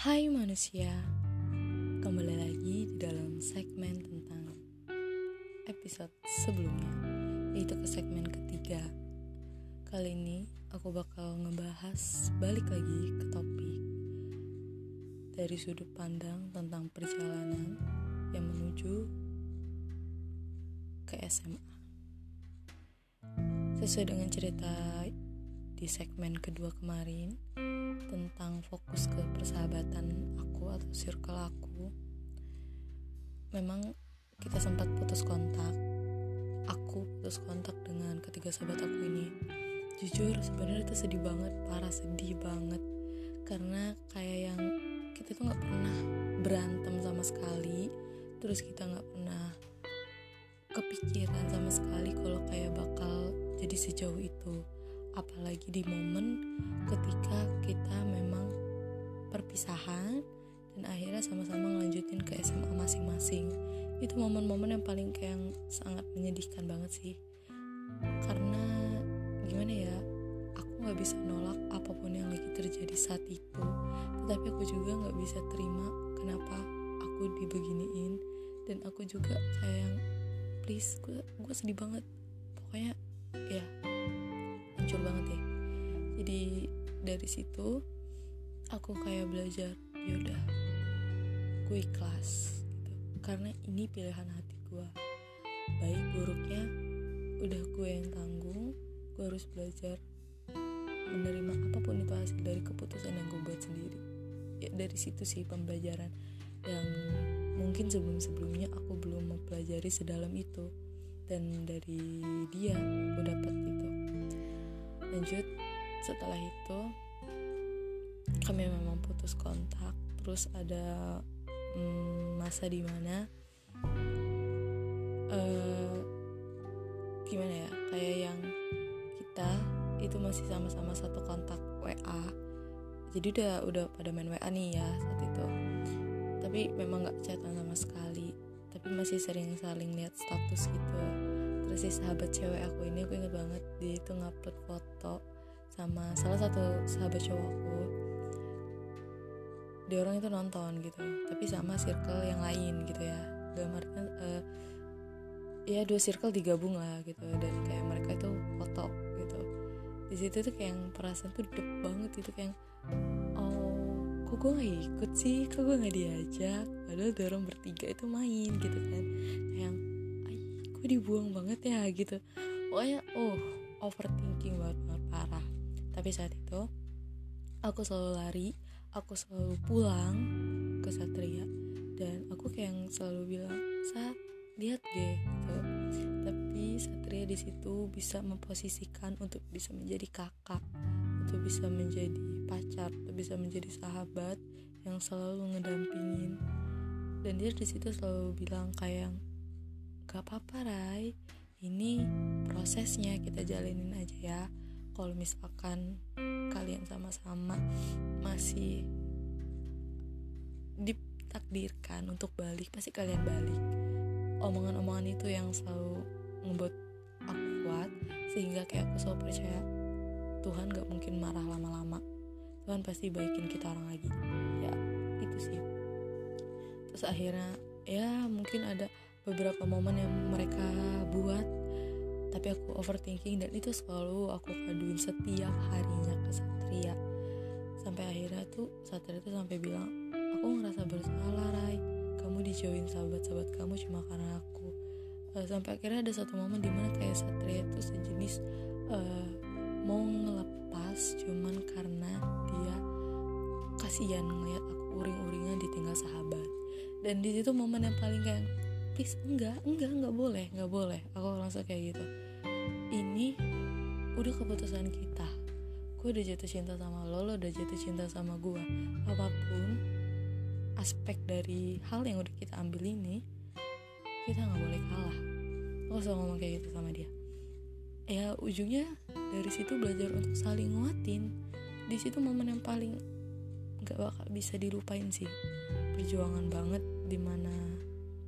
Hai manusia, kembali lagi di dalam segmen tentang episode sebelumnya, yaitu ke segmen ketiga. Kali ini aku bakal ngebahas balik lagi ke topik dari sudut pandang tentang perjalanan yang menuju ke SMA. Sesuai dengan cerita di segmen kedua kemarin tentang fokus ke persahabatan aku atau circle aku memang kita sempat putus kontak. Aku putus kontak dengan ketiga sahabat aku ini. Jujur sebenarnya itu sedih banget parah sedih banget. Karena kayak yang kita tuh nggak pernah berantem sama sekali. Terus kita nggak pernah kepikiran sama sekali kalau kayak bakal jadi sejauh itu apalagi di momen ketika kita memang perpisahan dan akhirnya sama-sama ngelanjutin ke SMA masing-masing. Itu momen-momen yang paling kayak yang sangat menyedihkan banget sih. Karena gimana ya aku nggak bisa nolak apa pun yang lagi terjadi saat itu. Tetapi aku juga nggak bisa terima kenapa aku dibeginiin. Dan aku juga kayak please gue gue sedih banget. Pokoknya ya ya jadi dari situ aku kayak belajar yaudah gue ikhlas gitu. Karena ini pilihan hati gue baik buruknya udah gue yang tanggung gue harus belajar menerima apa pun itu hasil dari keputusan yang gue buat sendiri. Ya dari situ sih pembelajaran yang mungkin sebelum-sebelumnya aku belum mempelajari sedalam itu. Dan dari dia aku dapat itu. Lanjut setelah itu kami memang putus kontak. Terus ada mm, masa di mana uh, eh, gimana ya kayak yang kita itu masih sama-sama satu kontak WA jadi udah udah pada main WA nih ya saat itu. Tapi memang nggak chatan sama sekali. Tapi masih sering saling lihat status gitu. Terus si sahabat cewek aku ini aku inget banget dia itu ngupload foto sama salah satu sahabat cowokku dia orang itu nonton gitu tapi sama circle yang lain gitu ya. Artian uh, ya dua circle digabung lah gitu dan kayak mereka itu foto gitu. Di situ tuh kayak yang perasaan tuh dep banget gitu kayak oh kok gue gak ikut sih? Kok gue gak diajak? Padahal dorong bertiga itu main gitu kan. Kayak kok dibuang banget ya? Gitu. Pokoknya oh overthinking banget, tapi saat itu aku selalu lari aku selalu pulang ke Satria dan aku kayak yang selalu bilang saat lihat deh gitu. Tapi Satria di situ bisa memposisikan untuk bisa menjadi kakak untuk bisa menjadi pacar untuk bisa menjadi sahabat yang selalu ngedampingin. Dan dia di situ selalu bilang kayak gak apa-apa Rai. Ini prosesnya kita jalanin aja ya kalau misalkan kalian sama-sama masih ditakdirkan untuk balik pasti kalian balik. Omongan-omongan itu yang selalu membuat aku kuat sehingga kayak aku selalu percaya Tuhan gak mungkin marah lama-lama. Tuhan pasti baikin kita orang lagi. Ya itu sih. Terus akhirnya ya mungkin ada beberapa momen yang mereka buat tapi aku overthinking dan itu selalu aku kaduin setiap harinya ke Satria. Sampai akhirnya tuh Satria tuh sampai bilang aku ngerasa bersalah Rai. Kamu dijauhin sahabat-sahabat kamu cuma karena aku. Uh, sampai akhirnya ada satu momen di mana kayak Satria tuh sejenis uh, mau ngelepas cuman karena dia kasihan ngeliat aku uring-uringan ditinggal sahabat. Dan di situ momen yang paling kayak please enggak enggak enggak boleh enggak boleh. Aku langsung kayak gitu ini udah keputusan kita. Gue udah jatuh cinta sama lo lo udah jatuh cinta sama gue apa pun aspek dari hal yang udah kita ambil ini kita nggak boleh kalah. Aku selalu ngomong kayak gitu sama dia. Ya ujungnya dari situ belajar untuk saling nguatin. Di situ momen yang paling nggak bakal bisa dilupain sih. Perjuangan banget di mana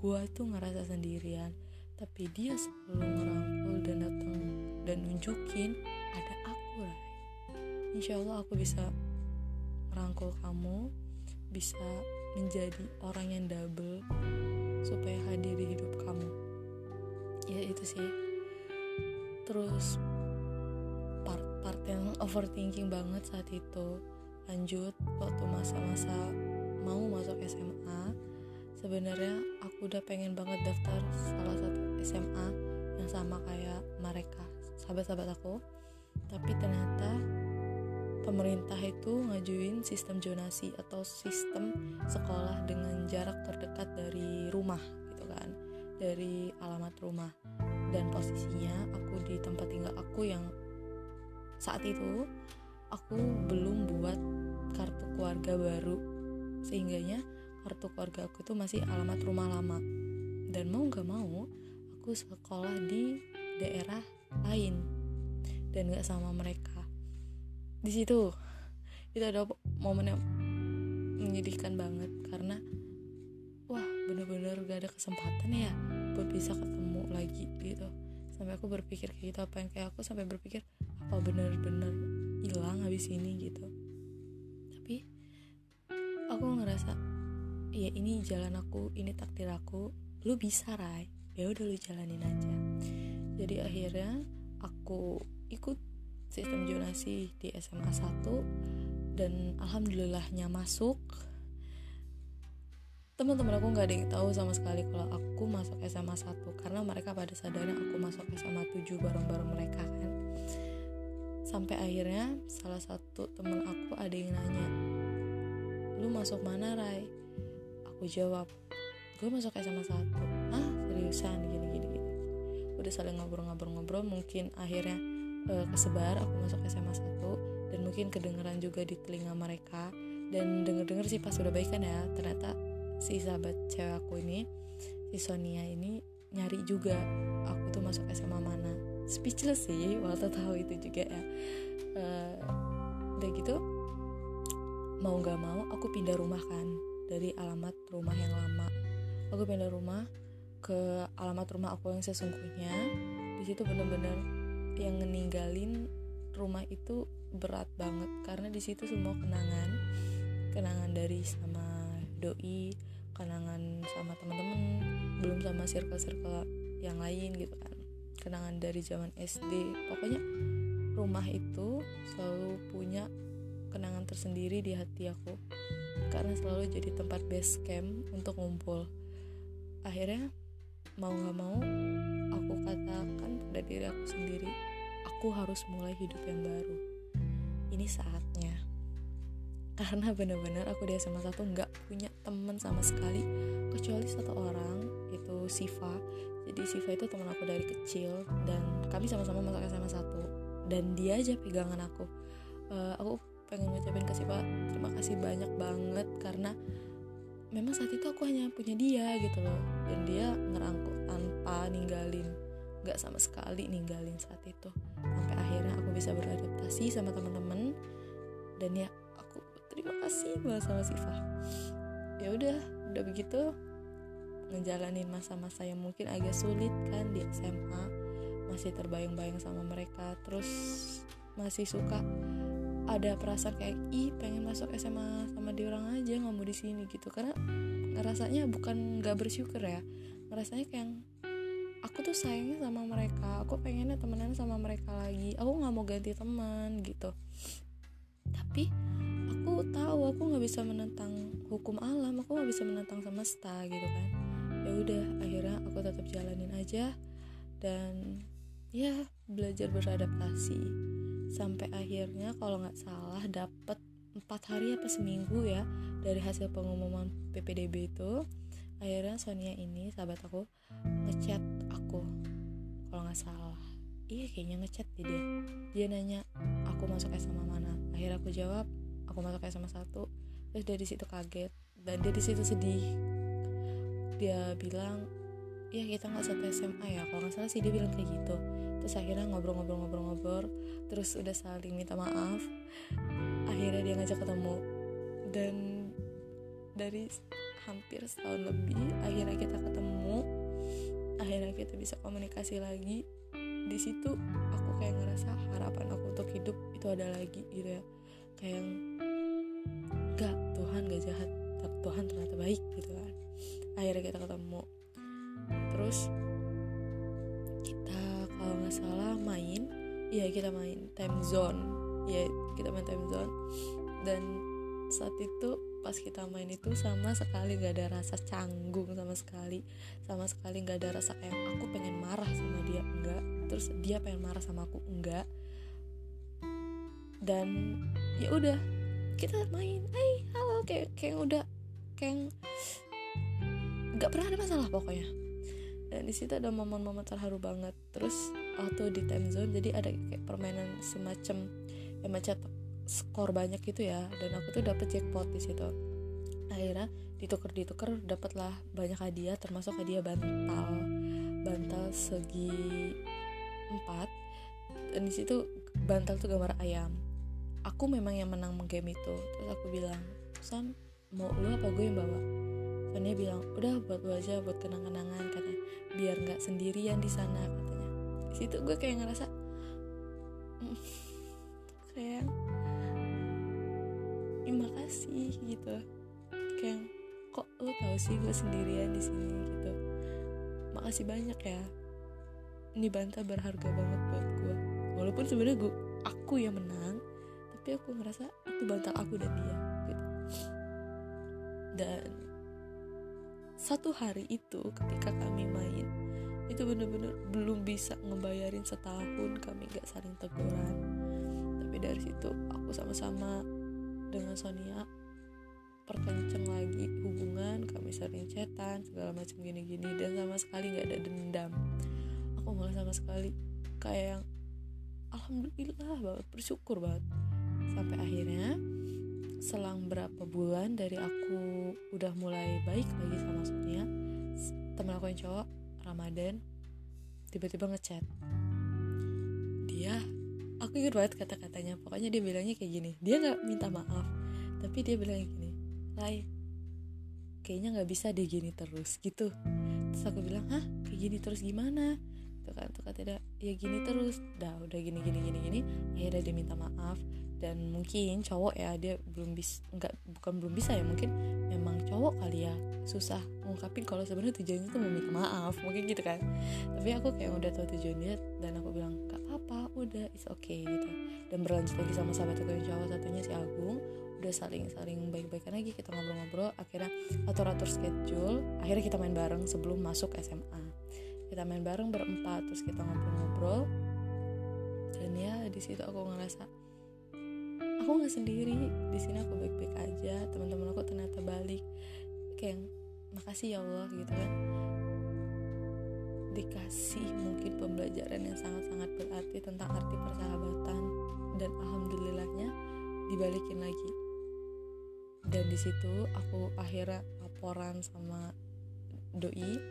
gue tuh ngerasa sendirian tapi dia selalu ngerangkul dan datang dan nunjukin ada aku lah insya Allah aku bisa merangkul kamu bisa menjadi orang yang double supaya hadir di hidup kamu. Ya itu sih. Terus part-part yang overthinking banget saat itu. Lanjut waktu masa-masa mau masuk SMA sebenarnya aku udah pengen banget daftar salah satu SMA yang sama kayak mereka sahabat-sahabat aku. Tapi ternyata pemerintah itu ngajuin sistem zonasi atau sistem sekolah dengan jarak terdekat dari rumah gitu kan. Dari alamat rumah. Dan posisinya aku di tempat tinggal aku yang saat itu aku belum buat kartu keluarga baru. Sehingganya kartu keluarga aku itu masih alamat rumah lama. Dan mau nggak mau aku sekolah di daerah lain dan nggak sama mereka. Di situ itu ada momen yang menyedihkan banget karena wah bener-bener gak ada kesempatan ya buat bisa ketemu lagi gitu. Sampai aku berpikir kayak gitu apa yang kayak aku sampai berpikir apa bener-bener hilang habis ini gitu. Tapi aku ngerasa ya ini jalan aku ini takdir aku lu bisa Rai ya udah lu jalanin aja jadi akhirnya aku ikut sistem jonasi di SMA 1 dan alhamdulillahnya masuk. Teman-teman aku nggak ada yang tahu sama sekali kalau aku masuk SMA 1 karena mereka pada sadarnya aku masuk SMA 7 bareng-bareng mereka kan. Sampai akhirnya salah satu teman aku ada yang nanya lu masuk mana Rai? Aku jawab gue masuk SMA 1 ah seriusan? Gini udah saling ngobrol-ngobrol-ngobrol mungkin akhirnya uh, kesebar aku masuk SMA 1 dan mungkin kedengeran juga di telinga mereka dan denger-denger sih pas udah baik kan ya ternyata si sahabat cewek aku ini si Sonia ini nyari juga aku tuh masuk SMA mana. Speechless sih waktu tahu itu juga ya. Uh, udah gitu mau nggak mau aku pindah rumah kan dari alamat rumah yang lama. Aku pindah rumah ke alamat rumah aku yang sesungguhnya. Di situ bener-bener yang ninggalin rumah itu berat banget. Karena di situ semua kenangan. Kenangan dari sama doi kenangan sama teman-teman belum sama circle-circle yang lain gitu kan. Kenangan dari zaman SD pokoknya rumah itu selalu punya kenangan tersendiri di hati aku. Karena selalu jadi tempat base camp untuk ngumpul. Akhirnya mau gak mau aku katakan pada diri aku sendiri aku harus mulai hidup yang baru. Ini saatnya. Karena benar-benar aku di SMA 1 nggak punya teman sama sekali kecuali satu orang itu Siva. Jadi Siva itu teman aku dari kecil dan kami sama-sama masuk SMA 1 dan dia aja pegangan aku. Uh, aku pengen ngucapin ke Siva terima kasih banyak banget karena memang saat itu aku hanya punya dia gitu loh. Dan dia ngerangkul tanpa ninggalin nggak sama sekali ninggalin saat itu. Sampai akhirnya aku bisa beradaptasi sama teman-teman. Dan ya aku terima kasih banget sama Siva ya udah udah begitu ngejalanin masa-masa yang mungkin agak sulit kan di SMA masih terbayang-bayang sama mereka terus masih suka ada perasaan kayak ih pengen masuk SMA sama dia orang aja nggak mau di sini gitu. Karena ngerasanya bukan nggak bersyukur ya. Ngerasanya kayak aku tuh sayangnya sama mereka aku pengennya temenan sama mereka lagi aku nggak mau ganti teman gitu. Tapi aku tahu aku nggak bisa menentang hukum alam aku nggak bisa menentang semesta gitu kan. Ya udah akhirnya aku tetap jalanin aja dan ya belajar beradaptasi sampai akhirnya kalau nggak salah dapet empat hari apa seminggu ya dari hasil pengumuman PPDB itu. Akhirnya Sonia ini sahabat aku ngechat aku. Kalau nggak salah. Iya kayaknya ngechat dia dia nanya aku masuk SMA mana? Akhirnya aku jawab aku masuk SMA satu. Terus dari situ kaget dan dia di situ sedih. Dia bilang ya kita nggak satu SMA ya. Kalau nggak salah sih dia bilang kayak gitu. Terus akhirnya ngobrol-ngobrol-ngobrol-ngobrol terus udah saling minta maaf. Akhirnya dia ngajak ketemu. Dan dari hampir setahun lebih akhirnya kita ketemu. Akhirnya kita bisa komunikasi lagi. Di situ aku kayak ngerasa harapan aku untuk hidup itu ada lagi gitu ya. Kayak gak Tuhan gak jahat. Tuhan ternyata baik gitu kan. Akhirnya kita ketemu terus kita kalau nggak salah main iya kita main time zone. Ya kita main time zone. Dan saat itu pas kita main itu sama sekali nggak ada rasa canggung sama sekali. Sama sekali nggak ada rasa kayak aku pengen marah sama dia. Enggak terus dia pengen marah sama aku? Enggak dan ya udah kita main. Hey halo. Kayak kayak udah kayak nggak pernah ada masalah pokoknya dan di situ ada momen-momen terharu banget. Terus waktu di time zone jadi ada kayak permainan semacam yang macet skor banyak gitu ya. Dan aku tuh dapet jackpot di situ. Akhirnya ditukar ditukar dapatlah banyak hadiah termasuk hadiah bantal. Bantal segi empat. Dan di situ bantal tuh gambar ayam. Aku memang yang menang game itu. Terus aku bilang San mau lu apa gue yang bawa? Sonia bilang udah buat lu aja buat kenang-kenangan katanya biar nggak sendirian di sana katanya. Di situ gue kayak ngerasa mm, kayak terima kasih gitu. Kayak kok lu tahu sih gue sendirian di sini? Gitu. Makasih banyak ya. Ini bantal berharga banget buat gue. Walaupun sebenarnya gue aku yang menang tapi aku ngerasa itu bantal aku dan dia gitu. Dan satu hari itu ketika kami main itu bener-bener belum bisa ngebayarin setahun kami gak saling teguran. Tapi dari situ aku sama-sama dengan Sonia perkenceng lagi hubungan kami sering chatan segala macam gini-gini dan sama sekali nggak ada dendam. Aku malah sama sekali kayak yang alhamdulillah banget bersyukur banget. Sampai akhirnya selang berapa bulan dari aku udah mulai baik lagi sama Sonia temen aku yang cowok Ramadan tiba-tiba ngechat. Dia aku ingat banget kata-katanya pokoknya dia bilangnya kayak gini dia nggak minta maaf tapi dia bilang gini Lai kayaknya nggak bisa deh gini terus gitu. Terus aku bilang hah? Kayak gini terus gimana? Tuh kan tuh kata ya gini terus. Dah udah gini gini gini gini akhirnya dia minta maaf dan mungkin cowok ya dia belum bisa nggak bukan belum bisa ya mungkin memang cowok kali ya susah ngungkapin kalau sebenarnya tujuannya tuh mau minta maaf mungkin gitu kan. Tapi aku kayak udah tahu tujuannya dan aku bilang gak apa-apa udah it's okay gitu. Dan berlanjut lagi sama sahabat aku yang cowok satunya si Agung. Udah saling saling baik-baikan lagi kita ngobrol-ngobrol akhirnya atur-atur schedule akhirnya kita main bareng sebelum masuk SMA kita main bareng berempat terus kita ngobrol-ngobrol. Dan ya di situ aku ngerasa aku nggak sendiri. Di sini aku baik-baik aja teman-teman aku ternyata balik. Kayak makasih ya Allah gitu kan. Dikasih mungkin pembelajaran yang sangat-sangat berarti tentang arti persahabatan. Dan alhamdulillahnya dibalikin lagi. Dan di situ aku akhirnya laporan sama doi.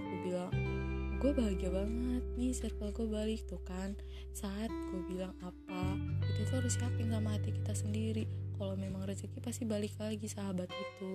Aku bilang gue bahagia banget. Nih circle gue balik tuh kan. Saat gue bilang apa kita tuh harus yakin sama hati kita sendiri. Kalau memang rezeki pasti balik lagi sahabat itu.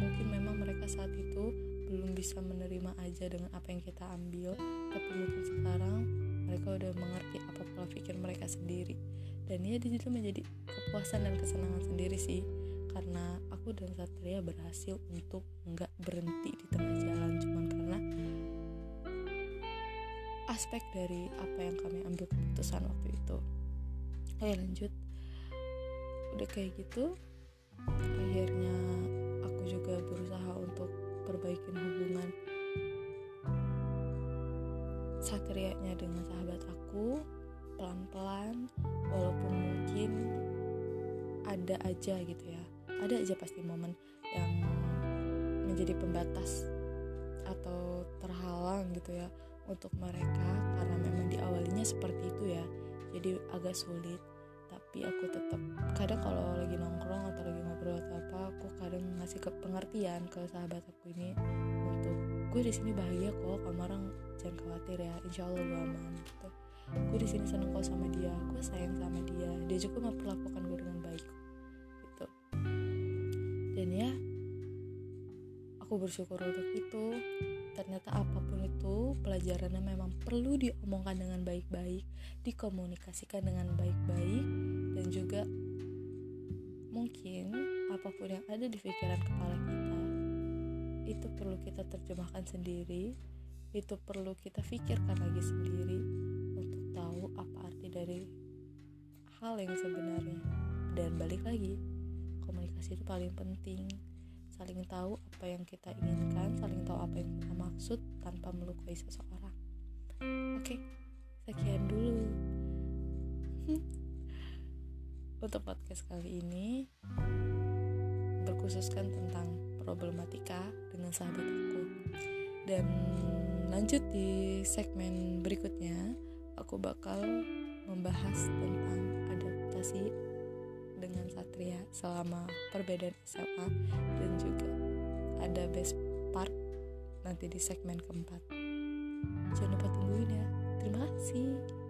Mungkin memang mereka saat itu belum bisa menerima aja dengan apa yang kita ambil. Tapi mungkin sekarang mereka udah mengerti apa pola pikir mereka sendiri. Dan ya situ menjadi kepuasan dan kesenangan sendiri sih. Karena aku dan Satria berhasil untuk nggak berhenti di tengah jalan. Cuman karena aspek dari apa yang kami ambil keputusan waktu itu. Oke lanjut. Udah kayak gitu akhirnya aku juga berusaha untuk perbaikin hubungan satrianya dengan sahabat aku pelan-pelan walaupun mungkin ada aja gitu ya. Ada aja pasti momen yang menjadi pembatas atau terhalang gitu ya untuk mereka karena memang di awalnya seperti itu ya. Jadi agak sulit tapi aku tetap kadang kalau lagi nongkrong atau lagi ngobrol atau apa aku kadang ngasih ke pengertian ke sahabat aku ini untuk gue di sini bahagia kok kamu orang jangan khawatir ya insya Allah gue aman gitu. Gue di sini seneng kok sama dia gue sayang sama dia dia juga memperlakukan gue dengan baik gitu. Dan ya aku bersyukur untuk itu ternyata apa pun itu pelajarannya memang perlu diomongkan dengan baik-baik dikomunikasikan dengan baik-baik dan juga mungkin apa pun yang ada di pikiran kepala kita itu perlu kita terjemahkan sendiri itu perlu kita pikirkan lagi sendiri untuk tahu apa arti dari hal yang sebenarnya. Dan balik lagi komunikasi itu paling penting saling tahu apa yang kita inginkan saling tahu apa yang kita maksud tanpa melukai seseorang. Oke sekian dulu. Untuk podcast kali ini berkhususkan tentang problematika dengan sahabat aku. Dan lanjut di segmen berikutnya aku bakal membahas tentang adaptasi dengan Satria selama perbedaan SMA dan juga ada best part nanti di segmen keempat. Jangan lupa tungguin ya. Terima kasih